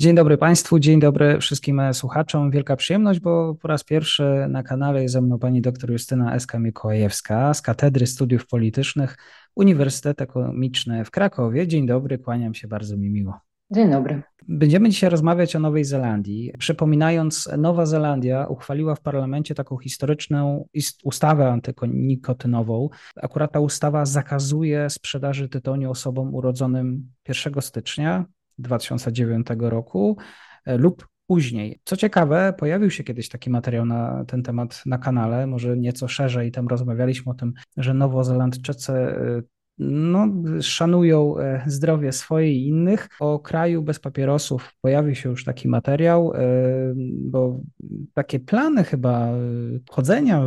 Dzień dobry Państwu, dzień dobry wszystkim słuchaczom. Wielka przyjemność, bo po raz pierwszy na kanale jest ze mną pani dr Justyna Eska Mikołajewska z Katedry Studiów Politycznych Uniwersytet Ekonomiczny w Krakowie. Dzień dobry, kłaniam się bardzo mi miło. Dzień dobry. Będziemy dzisiaj rozmawiać o Nowej Zelandii. Przypominając, Nowa Zelandia uchwaliła w parlamencie taką historyczną ustawę antynikotynową. Akurat ta ustawa zakazuje sprzedaży tytoniu osobom urodzonym 1 stycznia 2009 roku e, lub później. Co ciekawe, pojawił się kiedyś taki materiał na ten temat na kanale, może nieco szerzej, tam rozmawialiśmy o tym, że Nowozelandczycy e, no, szanują e, zdrowie swoje i innych. O kraju bez papierosów pojawił się już taki materiał, e, bo takie plany chyba chodzenia,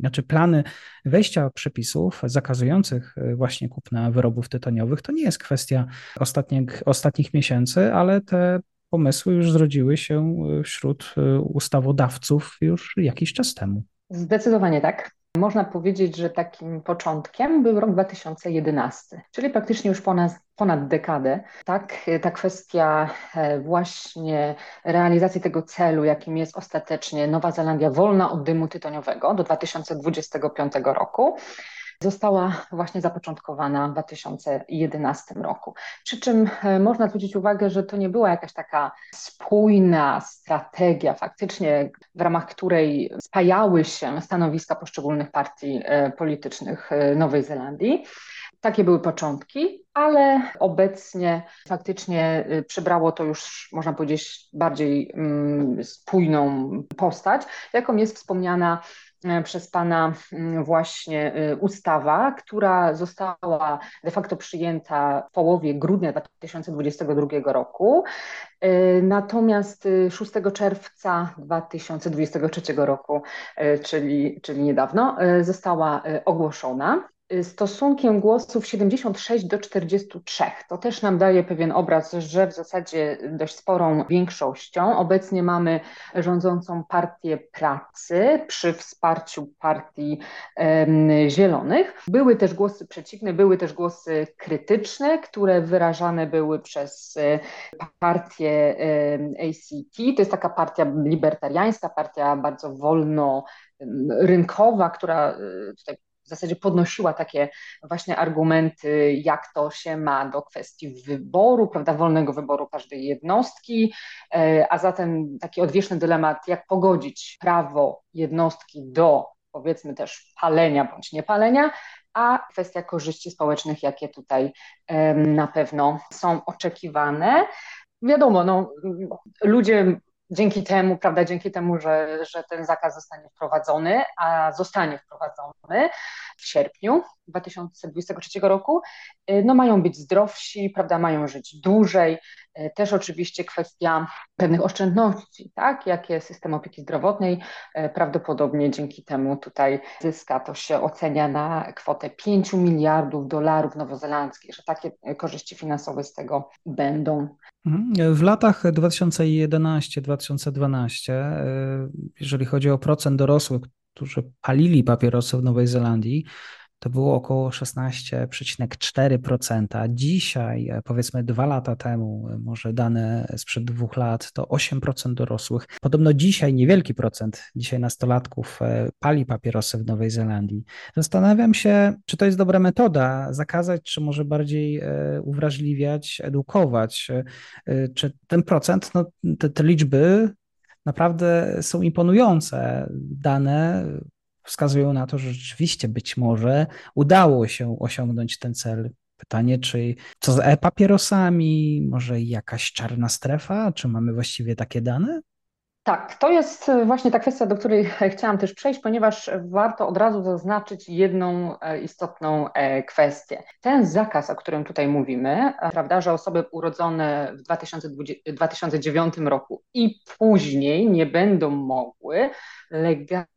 znaczy plany wejścia przepisów zakazujących e, właśnie kupna wyrobów tytoniowych, to nie jest kwestia ostatnich, ostatnich miesięcy, ale te pomysły już zrodziły się wśród ustawodawców już jakiś czas temu. Zdecydowanie tak. Można powiedzieć, że takim początkiem był rok 2011, czyli praktycznie już ponad, ponad dekadę. Tak, ta kwestia e, właśnie realizacji tego celu, jakim jest ostatecznie Nowa Zelandia wolna od dymu tytoniowego do 2025 roku, została właśnie zapoczątkowana w 2011 roku. Przy czym e, można zwrócić uwagę, że to nie była jakaś taka spójna strategia, faktycznie w ramach której spajały się stanowiska poszczególnych partii e, politycznych e, Nowej Zelandii. Takie były początki, ale obecnie faktycznie przybrało to już, można powiedzieć, bardziej mm, spójną postać, jaką jest wspomniana przez Pana mm, właśnie e, ustawa, która została de facto przyjęta w połowie grudnia 2022 roku. E, natomiast 6 czerwca 2023 roku, czyli, czyli niedawno, została ogłoszona stosunkiem głosów 76 do 43. To też nam daje pewien obraz, że w zasadzie dość sporą większością obecnie mamy rządzącą partię pracy przy wsparciu partii zielonych. Były też głosy przeciwne, były też głosy krytyczne, które wyrażane były przez e, partię ACT. To jest taka partia libertariańska, partia bardzo wolno rynkowa, która e, tutaj w zasadzie podnosiła takie właśnie argumenty, jak to się ma do kwestii wyboru, prawda, wolnego wyboru każdej jednostki, e, a zatem taki odwieczny dylemat, jak pogodzić prawo jednostki do powiedzmy też palenia bądź niepalenia, a kwestia korzyści społecznych, jakie tutaj na pewno są oczekiwane. Wiadomo, no, ludzie dzięki temu, prawda, dzięki temu, że, że ten zakaz zostanie wprowadzony, a zostanie wprowadzony w sierpniu 2023 roku, y, no mają być zdrowsi, prawda, mają żyć dłużej. Y, też oczywiście kwestia pewnych oszczędności, tak, jakie system opieki zdrowotnej y, prawdopodobnie dzięki temu tutaj zyska, to się ocenia na kwotę 5 miliardów dolarów nowozelandzkich, że takie korzyści finansowe z tego będą. Mhm. W latach 2011-2012, jeżeli chodzi o procent dorosłych, którzy palili papierosy w Nowej Zelandii, to było około 16,4%. Dzisiaj, e, powiedzmy dwa lata temu, e, może dane sprzed dwóch lat, to 8% dorosłych. Podobno dzisiaj niewielki procent, dzisiaj nastolatków e, pali papierosy w Nowej Zelandii. Zastanawiam się, czy to jest dobra metoda, zakazać, czy może bardziej uwrażliwiać, edukować. Czy ten procent, no, te, te liczby naprawdę są imponujące. Dane wskazują na to, że rzeczywiście być może udało się osiągnąć ten cel. Pytanie, czy co z e-papierosami, może jakaś czarna strefa, czy mamy właściwie takie dane? Tak, to jest właśnie ta kwestia, do której chciałam też przejść, ponieważ warto od razu zaznaczyć jedną e, istotną e, kwestię. Ten zakaz, o którym tutaj mówimy, prawda, że osoby urodzone w 2020, 2009 roku i później nie będą mogły legalnie,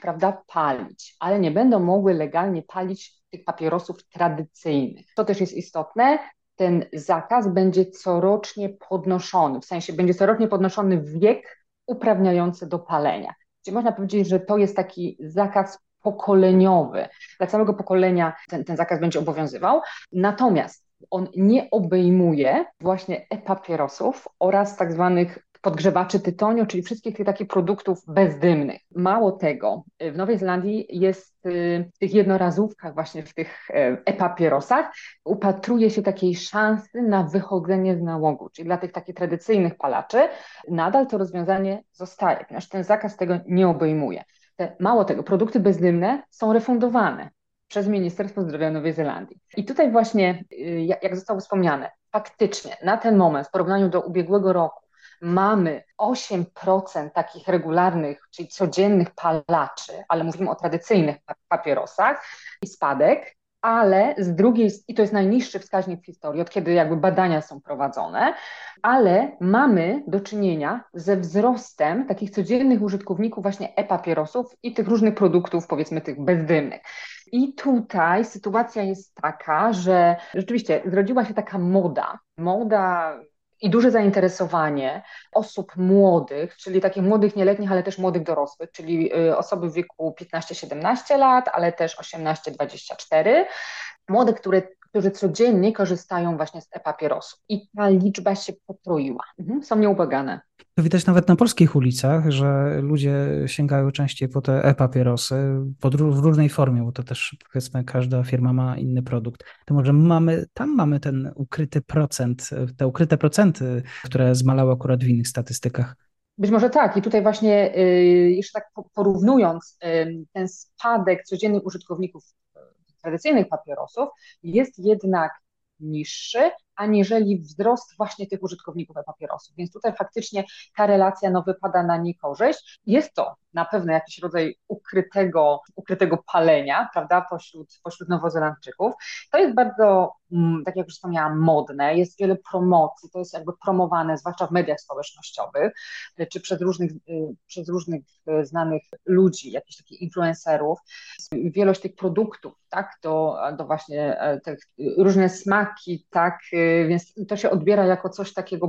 prawda, palić, ale nie będą mogły legalnie palić tych papierosów tradycyjnych. To też jest istotne, ten zakaz będzie corocznie podnoszony, w sensie będzie corocznie podnoszony wiek uprawniający do palenia. Czyli można powiedzieć, że to jest taki zakaz pokoleniowy. Dla całego pokolenia ten, ten zakaz będzie obowiązywał. Natomiast on nie obejmuje właśnie e-papierosów oraz tak zwanych podgrzewaczy tytoniu, czyli wszystkich tych takich produktów bezdymnych. Mało tego, w Nowej Zelandii jest y, w tych jednorazówkach, właśnie w tych y, e-papierosach, upatruje się takiej szansy na wychodzenie z nałogu, czyli dla tych takich tradycyjnych palaczy nadal to rozwiązanie zostaje, ponieważ ten zakaz tego nie obejmuje. Te, mało tego, produkty bezdymne są refundowane przez Ministerstwo Zdrowia Nowej Zelandii. I tutaj właśnie, y, jak zostało wspomniane, faktycznie na ten moment w porównaniu do ubiegłego roku mamy 8% takich regularnych, czyli codziennych palaczy, ale mówimy o tradycyjnych papierosach i spadek, ale z drugiej, i to jest najniższy wskaźnik w historii, od kiedy jakby badania są prowadzone, ale mamy do czynienia ze wzrostem takich codziennych użytkowników właśnie e-papierosów i tych różnych produktów, powiedzmy tych bezdymnych. I tutaj sytuacja jest taka, że rzeczywiście zrodziła się taka moda, moda i duże zainteresowanie osób młodych, czyli takich młodych nieletnich, ale też młodych dorosłych, czyli y, osoby w wieku 15-17 lat, ale też 18-24, młodych, które którzy codziennie korzystają właśnie z e-papierosów. I ta liczba się potroiła. Mhm, są nieubagane. To widać nawet na polskich ulicach, że ludzie sięgają częściej po te e-papierosy w różnej formie, bo to też powiedzmy każda firma ma inny produkt. To może mamy, tam mamy ten ukryty procent, te ukryte procenty, które zmalały akurat w innych statystykach. Być może tak. I tutaj właśnie y, jeszcze tak porównując ten spadek codziennych użytkowników tradycyjnych papierosów jest jednak niższy, aniżeli wzrost właśnie tych użytkowników e-papierosów. Więc tutaj faktycznie ta relacja no, wypada na niekorzyść. Jest to na pewno jakiś rodzaj ukrytego, ukrytego palenia, prawda, pośród, pośród Nowozelandczyków. To jest bardzo, mm, tak jak już wspomniałam, modne, jest wiele promocji, to jest jakby promowane, zwłaszcza w mediach społecznościowych, czy przez różnych, y, przez różnych y, znanych ludzi, jakichś takich influencerów. Wielość tych produktów, tak, do, do właśnie e, tych różne smaki, tak, więc to się odbiera jako coś takiego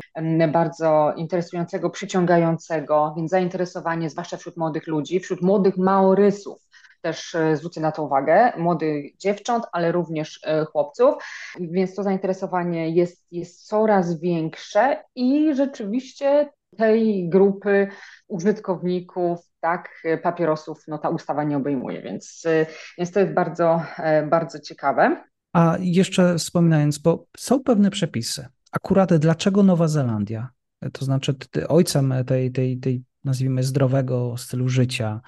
bardzo interesującego, przyciągającego, więc zainteresowanie, zwłaszcza wśród młodych ludzi, wśród młodych maorysów, też e, zwrócę na to uwagę, młodych dziewcząt, ale również e, chłopców, więc to zainteresowanie jest, jest coraz większe i rzeczywiście tej grupy użytkowników, tak, papierosów, no ta ustawa nie obejmuje, więc, e, więc to jest bardzo, bardzo ciekawe. A jeszcze wspominając, bo są pewne przepisy. Akurat dlaczego Nowa Zelandia? To znaczy, ojcem tej, tej, tej nazwijmy, zdrowego stylu życia,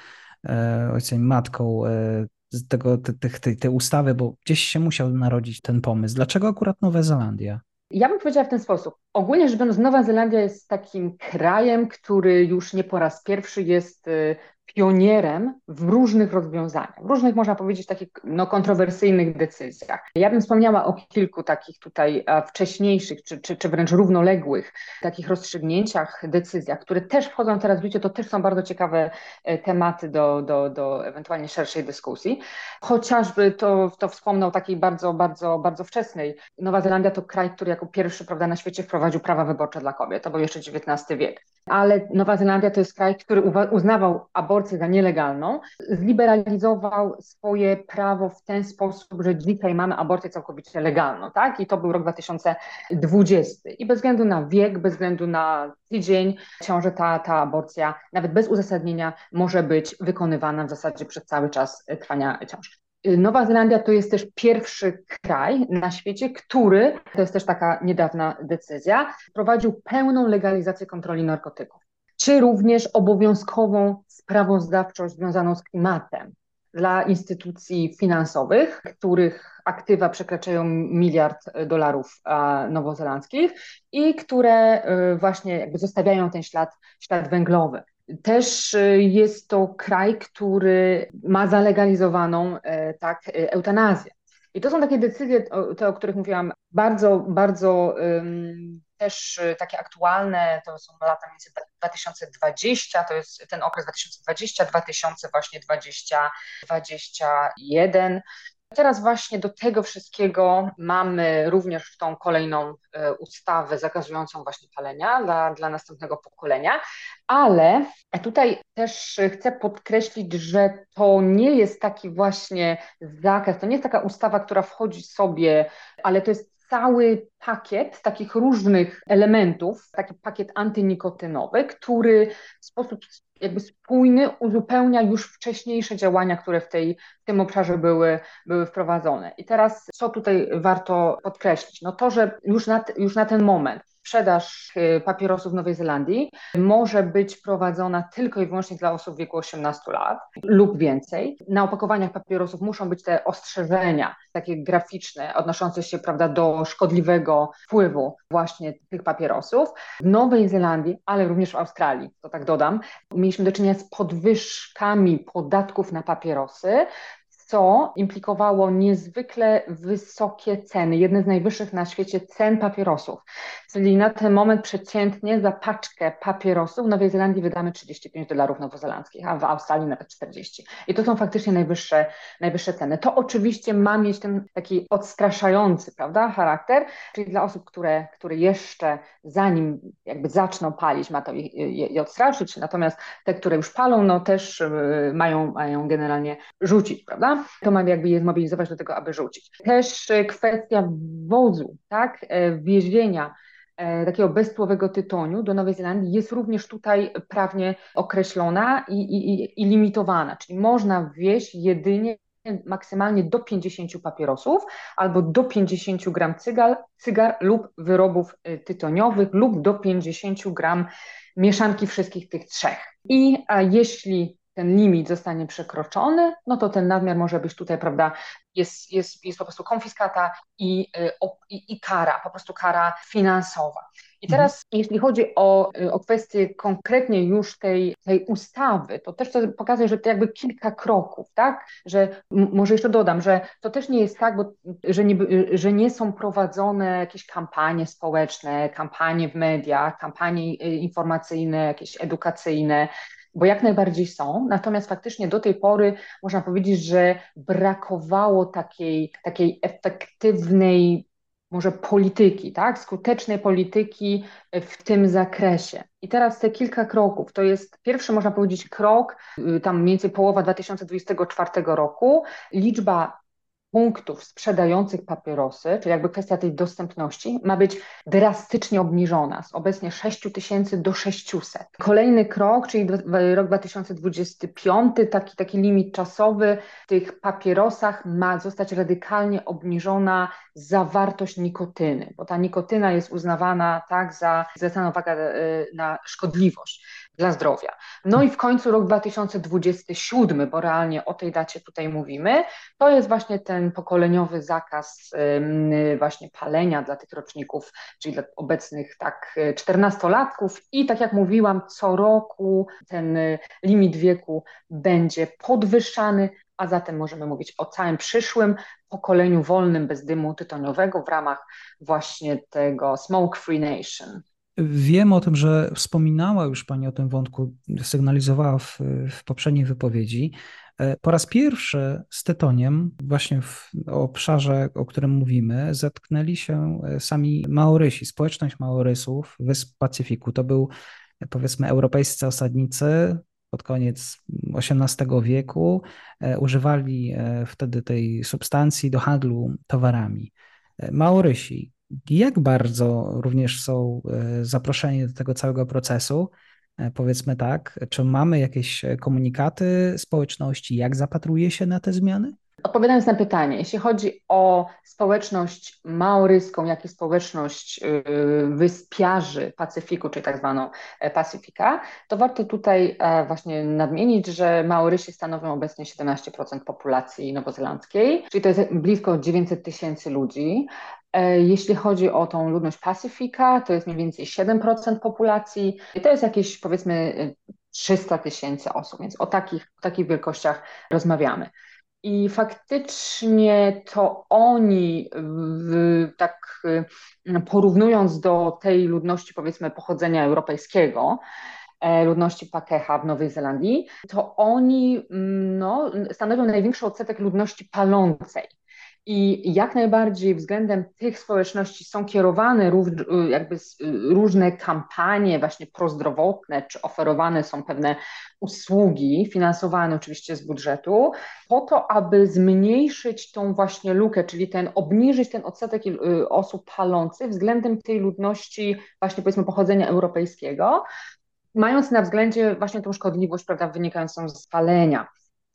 e, ojcem matką e, tego, te, tej, tej ustawy, bo gdzieś się musiał narodzić ten pomysł. Dlaczego akurat Nowa Zelandia? Ja bym powiedziała w ten sposób. Ogólnie rzecz biorąc, Nowa Zelandia jest takim krajem, który już nie po raz pierwszy jest e, pionierem w różnych rozwiązaniach, w różnych, można powiedzieć, takich no, kontrowersyjnych decyzjach. Ja bym wspomniała o kilku takich tutaj wcześniejszych, czy, czy, czy wręcz równoległych takich rozstrzygnięciach, decyzjach, które też wchodzą teraz w życie, to też są bardzo ciekawe e, tematy do, do, do ewentualnie szerszej dyskusji. Chociażby to, to wspomnę o takiej bardzo, bardzo, bardzo wczesnej. Nowa Zelandia to kraj, który jako pierwszy prawda, na świecie wprowadził prawa wyborcze dla kobiet. To był jeszcze XIX wiek. Ale Nowa Zelandia to jest kraj, który uznawał aborcję aborcję za nielegalną, zliberalizował swoje prawo w ten sposób, że dzisiaj mamy aborcję całkowicie legalną, tak? I to był rok 2020. I bez względu na wiek, bez względu na tydzień ciąży, ta, ta aborcja nawet bez uzasadnienia może być wykonywana w zasadzie przez cały czas trwania ciąży. Nowa Zelandia to jest też pierwszy kraj na świecie, który, to jest też taka niedawna decyzja, wprowadził pełną legalizację kontroli narkotyków czy również obowiązkową sprawozdawczość związaną z klimatem dla instytucji finansowych, których aktywa przekraczają miliard dolarów nowozelandzkich i które właśnie jakby zostawiają ten ślad, ślad węglowy. Też jest to kraj, który ma zalegalizowaną tak, eutanazję. I to są takie decyzje, te, o których mówiłam, bardzo, bardzo też y, takie aktualne, to są lata między 2020, to jest ten okres 2020, 2000 właśnie 20, 21. Teraz właśnie do tego wszystkiego mamy również tą kolejną e, ustawę zakazującą właśnie palenia dla, dla następnego pokolenia, ale tutaj też chcę podkreślić, że to nie jest taki właśnie zakaz, to nie jest taka ustawa, która wchodzi sobie, ale to jest cały pakiet takich różnych elementów, taki pakiet antynikotynowy, który w sposób jakby spójny uzupełnia już wcześniejsze działania, które w, tej, w tym obszarze były, były wprowadzone. I teraz co tutaj warto podkreślić? No to, że już na, już na ten moment sprzedaż y, papierosów w Nowej Zelandii może być prowadzona tylko i wyłącznie dla osób w wieku 18 lat lub więcej. Na opakowaniach papierosów muszą być te ostrzeżenia, takie graficzne, odnoszące się prawda, do szkodliwego wpływu właśnie tych papierosów. W Nowej Zelandii, ale również w Australii, to tak dodam, mieliśmy do czynienia z podwyżkami podatków na papierosy, co implikowało niezwykle wysokie ceny, jedne z najwyższych na świecie cen papierosów. Czyli na ten moment przeciętnie za paczkę papierosów w Nowej Zelandii wydamy 35 dolarów nowozelandzkich, a w Australii nawet 40. I to są faktycznie najwyższe, najwyższe ceny. To oczywiście ma mieć ten taki odstraszający prawda, charakter, czyli dla osób, które, które jeszcze zanim jakby zaczną palić, ma to je, je, je odstraszyć, natomiast te, które już palą, no też y, mają, mają generalnie rzucić, prawda? To ma jakby je zmobilizować do tego, aby rzucić. Też e, kwestia wozu, tak, e, wiezienia e, takiego bezpłowego tytoniu do Nowej Zelandii jest również tutaj prawnie określona i, i, i limitowana, czyli można wwieźć jedynie maksymalnie do 50 papierosów albo do 50 gram cygar, cygar lub wyrobów tytoniowych lub do 50 gram mieszanki wszystkich tych trzech. I jeśli ten limit zostanie przekroczony, no to ten nadmiar może być tutaj, prawda, jest, jest, jest po prostu konfiskata i, y, i, i kara, po prostu kara finansowa. I teraz, mhm. jeśli chodzi o, y, o kwestię konkretnie już tej, tej ustawy, to też chcę pokazać, że to jakby kilka kroków, tak? Że może jeszcze dodam, że to też nie jest tak, bo, że, nie, że nie są prowadzone jakieś kampanie społeczne, kampanie w mediach, kampanie y, informacyjne, jakieś edukacyjne bo jak najbardziej są, natomiast faktycznie do tej pory można powiedzieć, że brakowało takiej, takiej efektywnej może polityki, tak, skutecznej polityki w tym zakresie. I teraz te kilka kroków, to jest pierwszy, można powiedzieć, krok, y, tam mniej więcej połowa 2024 roku, liczba punktów sprzedających papierosy, czyli jakby kwestia tej dostępności, ma być drastycznie obniżona z obecnie 6 tysięcy do 600. Kolejny krok, czyli rok 2025, taki, taki limit czasowy w tych papierosach ma zostać radykalnie obniżona zawartość nikotyny, bo ta nikotyna jest uznawana tak za, zwracana uwaga y, na szkodliwość dla zdrowia. No i w końcu rok 2027, bo realnie o tej dacie tutaj mówimy, to jest właśnie ten pokoleniowy zakaz właśnie palenia dla tych roczników, czyli dla obecnych tak 14-latków i tak jak mówiłam, co roku ten y, limit wieku będzie podwyższany, a zatem możemy mówić o całym przyszłym pokoleniu wolnym bez dymu tytoniowego w ramach właśnie tego Smoke Free Nation. Wiem o tym, że wspominała już Pani o tym wątku, sygnalizowała w, w poprzedniej wypowiedzi. E, po raz pierwszy z tytoniem, właśnie w obszarze, o którym mówimy, zetknęli się e, sami Maorysi, społeczność Maorysów Wysp Pacyfiku. To był, powiedzmy, europejscy osadnicy pod koniec XVIII wieku. E, używali wtedy tej substancji do handlu towarami. Maorysi, jak bardzo również są e, zaproszeni do tego całego procesu? E, powiedzmy tak, czy mamy jakieś komunikaty społeczności, jak zapatruje się na te zmiany? Odpowiadając na pytanie, jeśli chodzi o społeczność maoryską, jak i społeczność y, wyspiarzy Pacyfiku, czyli tak zwaną e, Pacyfika, to warto tutaj e, właśnie nadmienić, że Maorysi stanowią obecnie 17% populacji nowozelandzkiej, czyli to jest blisko 900 tysięcy ludzi. E, jeśli chodzi o tą ludność Pacyfika, to jest mniej więcej 7% populacji i to jest jakieś powiedzmy 300 tysięcy osób, więc o takich, o takich wielkościach rozmawiamy. I faktycznie to oni, tak y, porównując do tej ludności, powiedzmy, pochodzenia europejskiego, e, ludności Pakeha w Nowej Zelandii, to oni mm, no, stanowią największy odsetek ludności palącej. I jak najbardziej względem tych społeczności są kierowane jakby różne kampanie właśnie prozdrowotne, czy oferowane są pewne usługi finansowane oczywiście z budżetu, po to, aby zmniejszyć tą właśnie lukę, czyli ten obniżyć ten odsetek y, osób palących względem tej ludności właśnie powiedzmy pochodzenia europejskiego, mając na względzie właśnie tą szkodliwość prawda, wynikającą z palenia.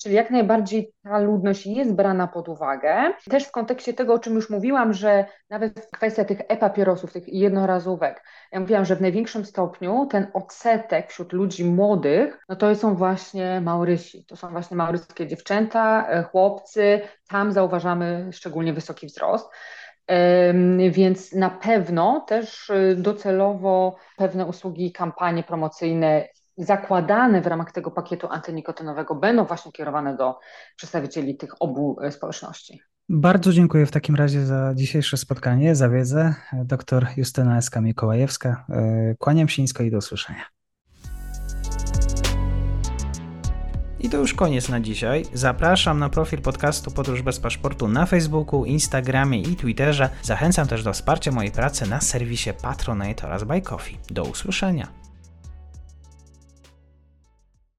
Czyli jak najbardziej ta ludność jest brana pod uwagę. Też w kontekście tego, o czym już mówiłam, że nawet kwestia tych e-papierosów, tych jednorazówek, ja mówiłam, że w największym stopniu ten odsetek wśród ludzi młodych, no to są właśnie Maurysi. To są właśnie mauryskie dziewczęta, e, chłopcy. Tam zauważamy szczególnie wysoki wzrost. Więc na pewno też e, docelowo pewne usługi, kampanie promocyjne zakładane w ramach tego pakietu antynikotynowego będą właśnie kierowane do przedstawicieli tych obu e, społeczności. Bardzo dziękuję w takim razie za dzisiejsze spotkanie, za wiedzę. Doktor Justyna Eska Mikołajewska. E, kłaniam się nisko i do usłyszenia. I to już koniec na dzisiaj. Zapraszam na profil podcastu Podróż bez paszportu na Facebooku, Instagramie i Twitterze. Zachęcam też do wsparcia mojej pracy na serwisie Patronite oraz Buy Coffee. Do usłyszenia.